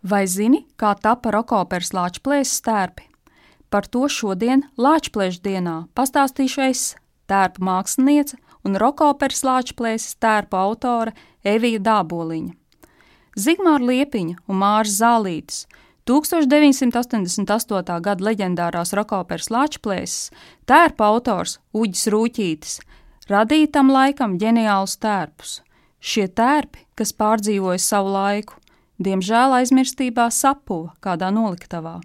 Vai zini, kā tapa rokopers Lāčplēs stērpi? Par to šodien Lāčplēša dienā pastāstīšu es, tērpa māksliniece un rokopers Lāčplēs tērpa autore Evija Dāboliņa. Zigmāra Liepiņa un Mārs Zālītis 1988. gada leģendārās rokopers Lāčplēsis tērpa autors Uģis Rūķītis radīja tam laikam ģeniālus tērpus. Šie tērpi, kas pārdzīvoja savu laiku, diemžēl aizmirstībā sapuva kādā noliktavā.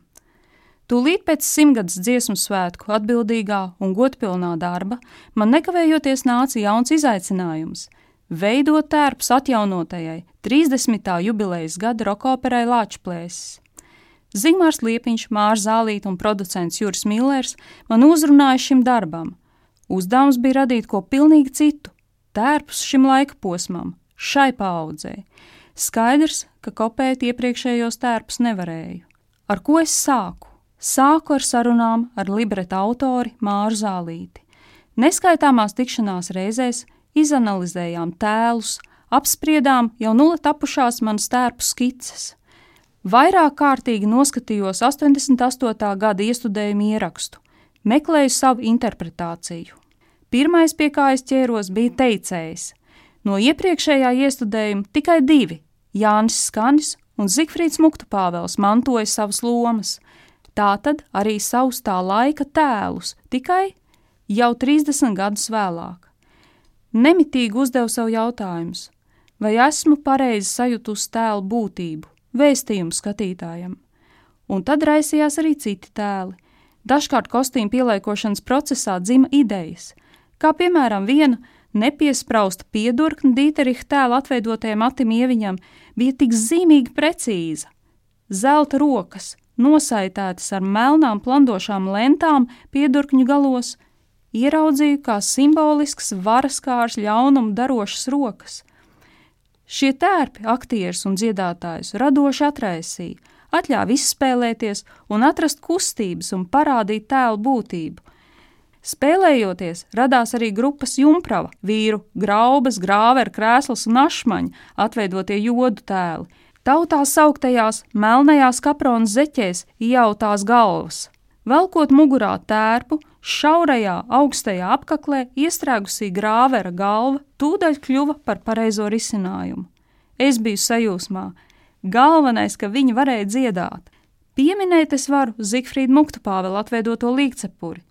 Tūlīt pēc simtgadus dziesmu svētku atbildīgā un godpilnā darba man nekavējoties nāca jauns izaicinājums - veidot tērpus atjaunotajai 30. jubilejas gada rokoperai Lāčplēsis. Zigmārs Liepiņš, Mārs Zālīt un producents Juris Millers man uzrunāja šim darbam. Uzdevums bija radīt ko pilnīgi citu - tērpus šim laika posmam, šai paudzei. Skaidrs, ka kopēt iepriekšējos tērpus nevarēju. Ar ko es sāku? Sāku ar sarunām ar libreta autori Māru Zālīti. Neskaitāmās tikšanās reizēs izanalizējām tēlus, apspriedām jau nulle tapušās manas tērpu skices. Vairāk kārtīgi noskatījos 88. gada iestudējumu ierakstu, meklēju savu interpretāciju. Pirmais, pie kā es ķēros, bija teicējs. No iepriekšējā iestudējuma tikai divi Jānis Skanis un Zifrīds Muktupāvels mantoja savas lomas, tātad arī savus tā laika tēlus, tikai jau 30 gadus vēlāk. Nemitīgi uzdevu sev jautājumus, vai esmu pareizi sajutusi tēlu būtību, vēstījumu skatītājam. Un tad raisījās arī citi tēli. Dažkārt kostīmu pieliekošanas procesā dzima idejas, kā piemēram viena Nepiesprausta piedurkne Dīteriha tēla atveidotajam Atim Ieviņam bija tik zīmīgi precīza. Zelta rokas, nosaitētas ar melnām plandošām lentām piedurkņu galos, ieraudzīju kā simbolisks varas kārs ļaunumu darošas rokas. Šie tērpi aktierus un dziedātājus radoši atraisīja, atļāva izspēlēties un atrast kustības un parādīt tēlu būtību – Spēlējoties, radās arī grupas jumprava, vīru, graubas, grāveru, krēsls un ašmaņa, atveidotie jodu tēli. Tautā sauktajās melnajās kapronas zeķēs iejautās galvas. Velkot mugurā tērpu, šaurajā, augstajā apaklē iestrēgusī grāvera galva tūdaļ kļuva par pareizo risinājumu. Es biju sajūsmā. Galvenais, ka viņi varēja dziedāt. Pieminēt es varu Zigfrīda Muktupāvela atveidoto līgcepuri.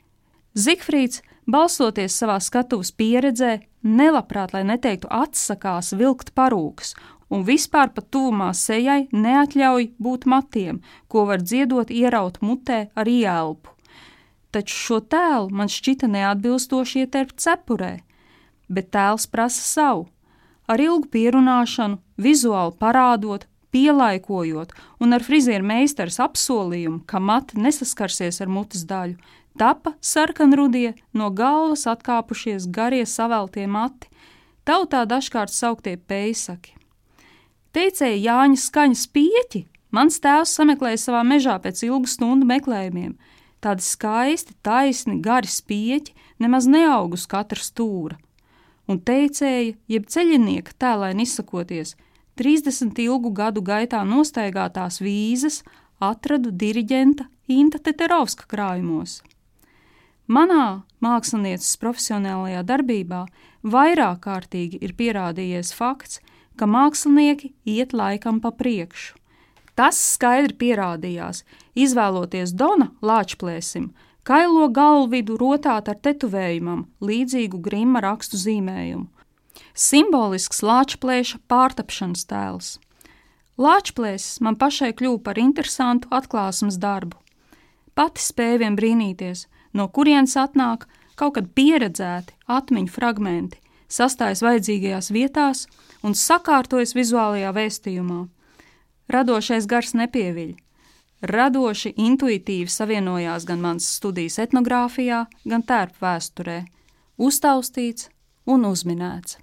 Zigfrīds, balstoties savā skatuves pieredzē, nelabprāt, lai neteiktu atsakās vilkt parūkas, un vispār pat tuvumā sejai neatļauj būt matiem, ko var dziedot ieraut mutē ar ielpu. Taču šo tēlu man šķita neatbilstoši ieterpt cepurē, bet tēls prasa savu. Ar ilgu pierunāšanu, vizuāli parādot, pielaikojot un ar frizieru meistaras apsolījumu, ka mati nesaskarsies ar mutes daļu, Tapa sarkanrudie, no galvas atkāpušies garie saveltie mati, tautā dažkārt sauktie peisaki. Teicēja Jāņa skaņas pieķi, mans tēvs sameklēja savā mežā pēc ilgu stundu meklējumiem. Tādi skaisti, taisni, gari spieķi nemaz neaug uz katra stūra. Un teicēja, jeb ceļinieka tēlēni izsakoties, 30 ilgu gadu gaitā nostaigātās vīzes atradu diriģenta Inta Teterovska krājumos. Manā mākslinieces profesionālajā darbībā vairāk kārtīgi ir pierādījies fakts, ka mākslinieki iet laikam pa priekšu. Tas skaidri pierādījās, izvēloties Dona Lāčplēsim, kailo galvidu rotāt ar tetovējumam, līdzīgu grima rakstu zīmējumu. Simbolisks Lāčplēša pārtapšanas tēls. Lāčplēsis man pašai kļuva par interesantu atklāsmes darbu. Pati spēju vien brīnīties, no kurienes atnāk kaut kad pieredzēti atmiņu fragmenti, sastājas vajadzīgajās vietās un sakārtojas vizuālajā vēstījumā. Radošais gars nepieviļ. Radoši, intuitīvi savienojās gan mans studijas etnogrāfijā, gan tērpu vēsturē, uztaustīts un uzminēts.